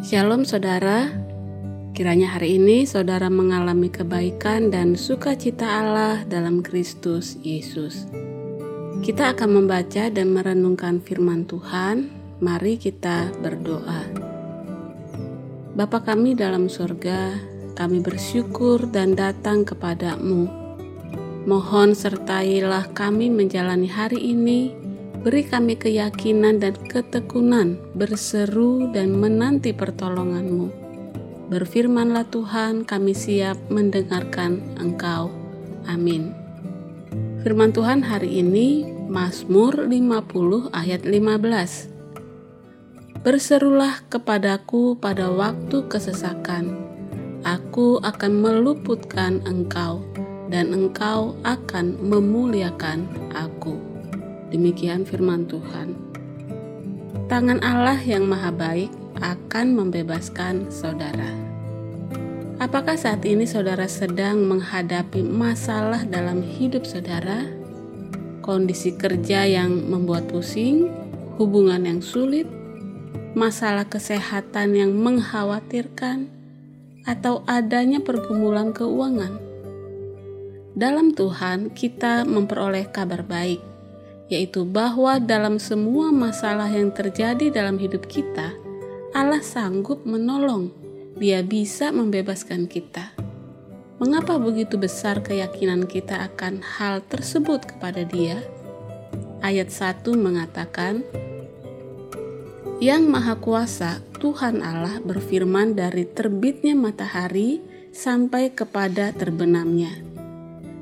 Shalom saudara, kiranya hari ini saudara mengalami kebaikan dan sukacita Allah dalam Kristus Yesus. Kita akan membaca dan merenungkan firman Tuhan, mari kita berdoa. Bapa kami dalam surga, kami bersyukur dan datang kepadamu. Mohon sertailah kami menjalani hari ini Beri kami keyakinan dan ketekunan berseru dan menanti pertolonganmu. Berfirmanlah Tuhan, kami siap mendengarkan Engkau. Amin. Firman Tuhan hari ini Mazmur 50 ayat 15. Berserulah kepadaku pada waktu kesesakan. Aku akan meluputkan engkau dan engkau akan memuliakan aku. Demikian firman Tuhan. Tangan Allah yang maha baik akan membebaskan saudara. Apakah saat ini saudara sedang menghadapi masalah dalam hidup saudara? Kondisi kerja yang membuat pusing, hubungan yang sulit, masalah kesehatan yang mengkhawatirkan, atau adanya pergumulan keuangan? Dalam Tuhan, kita memperoleh kabar baik yaitu bahwa dalam semua masalah yang terjadi dalam hidup kita, Allah sanggup menolong. Dia bisa membebaskan kita. Mengapa begitu besar keyakinan kita akan hal tersebut kepada Dia? Ayat 1 mengatakan, Yang Maha Kuasa, Tuhan Allah berfirman dari terbitnya matahari sampai kepada terbenamnya.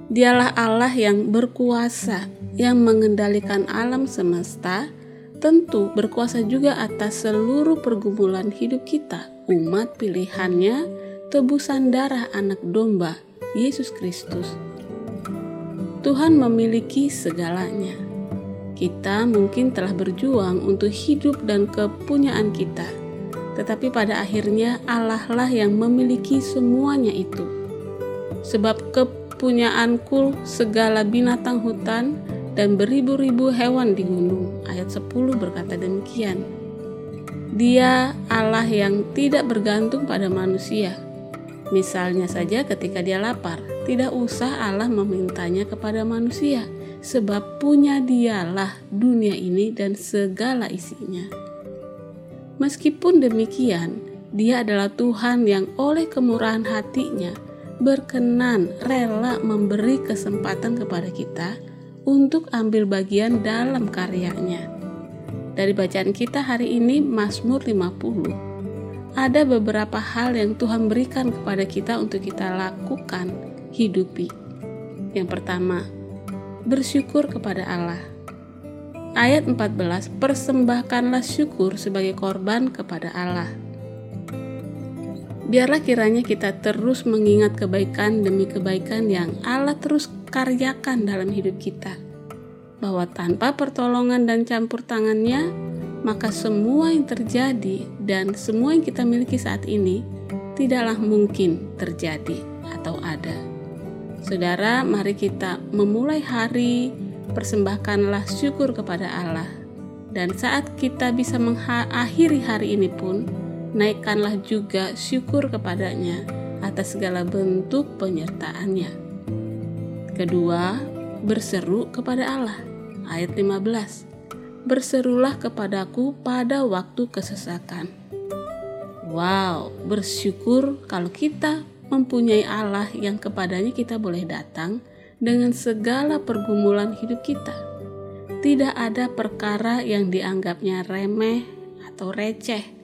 Dialah Allah yang berkuasa yang mengendalikan alam semesta, tentu berkuasa juga atas seluruh pergumulan hidup kita, umat pilihannya, tebusan darah anak domba, Yesus Kristus. Tuhan memiliki segalanya. Kita mungkin telah berjuang untuk hidup dan kepunyaan kita, tetapi pada akhirnya Allah lah yang memiliki semuanya itu. Sebab kepunyaanku segala binatang hutan dan beribu-ribu hewan di gunung. Ayat 10 berkata demikian. Dia Allah yang tidak bergantung pada manusia. Misalnya saja ketika dia lapar, tidak usah Allah memintanya kepada manusia, sebab punya dialah dunia ini dan segala isinya. Meskipun demikian, dia adalah Tuhan yang oleh kemurahan hatinya berkenan rela memberi kesempatan kepada kita untuk ambil bagian dalam karyanya. Dari bacaan kita hari ini Mazmur 50. Ada beberapa hal yang Tuhan berikan kepada kita untuk kita lakukan, hidupi. Yang pertama, bersyukur kepada Allah. Ayat 14, persembahkanlah syukur sebagai korban kepada Allah. Biarlah kiranya kita terus mengingat kebaikan demi kebaikan yang Allah terus karyakan dalam hidup kita. Bahwa tanpa pertolongan dan campur tangannya, maka semua yang terjadi dan semua yang kita miliki saat ini tidaklah mungkin terjadi atau ada. Saudara, mari kita memulai hari, persembahkanlah syukur kepada Allah. Dan saat kita bisa mengakhiri hari ini pun, naikkanlah juga syukur kepadanya atas segala bentuk penyertaannya. Kedua, berseru kepada Allah. Ayat 15. Berserulah kepadaku pada waktu kesesakan. Wow, bersyukur kalau kita mempunyai Allah yang kepadanya kita boleh datang dengan segala pergumulan hidup kita. Tidak ada perkara yang dianggapnya remeh atau receh.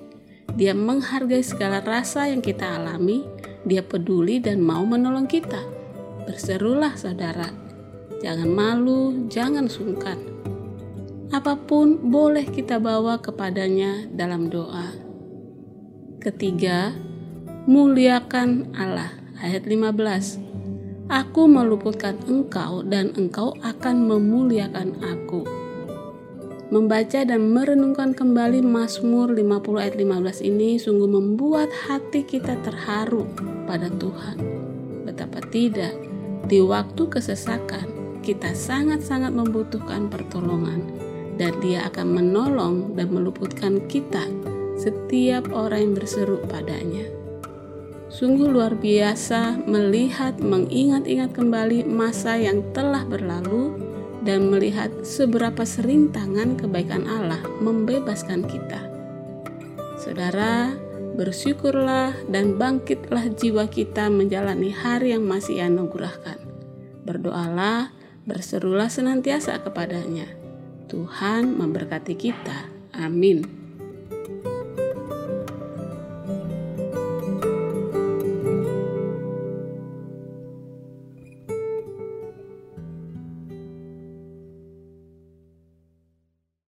Dia menghargai segala rasa yang kita alami, dia peduli dan mau menolong kita. Berserulah saudara, jangan malu, jangan sungkan. Apa pun boleh kita bawa kepadanya dalam doa. Ketiga, muliakan Allah. Ayat 15. Aku meluputkan engkau dan engkau akan memuliakan aku. Membaca dan merenungkan kembali Mazmur 50 ayat 15 ini sungguh membuat hati kita terharu pada Tuhan. Betapa tidak, di waktu kesesakan, kita sangat-sangat membutuhkan pertolongan, dan Dia akan menolong dan meluputkan kita setiap orang yang berseru padanya. Sungguh luar biasa melihat mengingat-ingat kembali masa yang telah berlalu dan melihat seberapa sering tangan kebaikan Allah membebaskan kita. Saudara, bersyukurlah dan bangkitlah jiwa kita menjalani hari yang masih anugerahkan. Berdoalah, berserulah senantiasa kepadanya. Tuhan memberkati kita. Amin.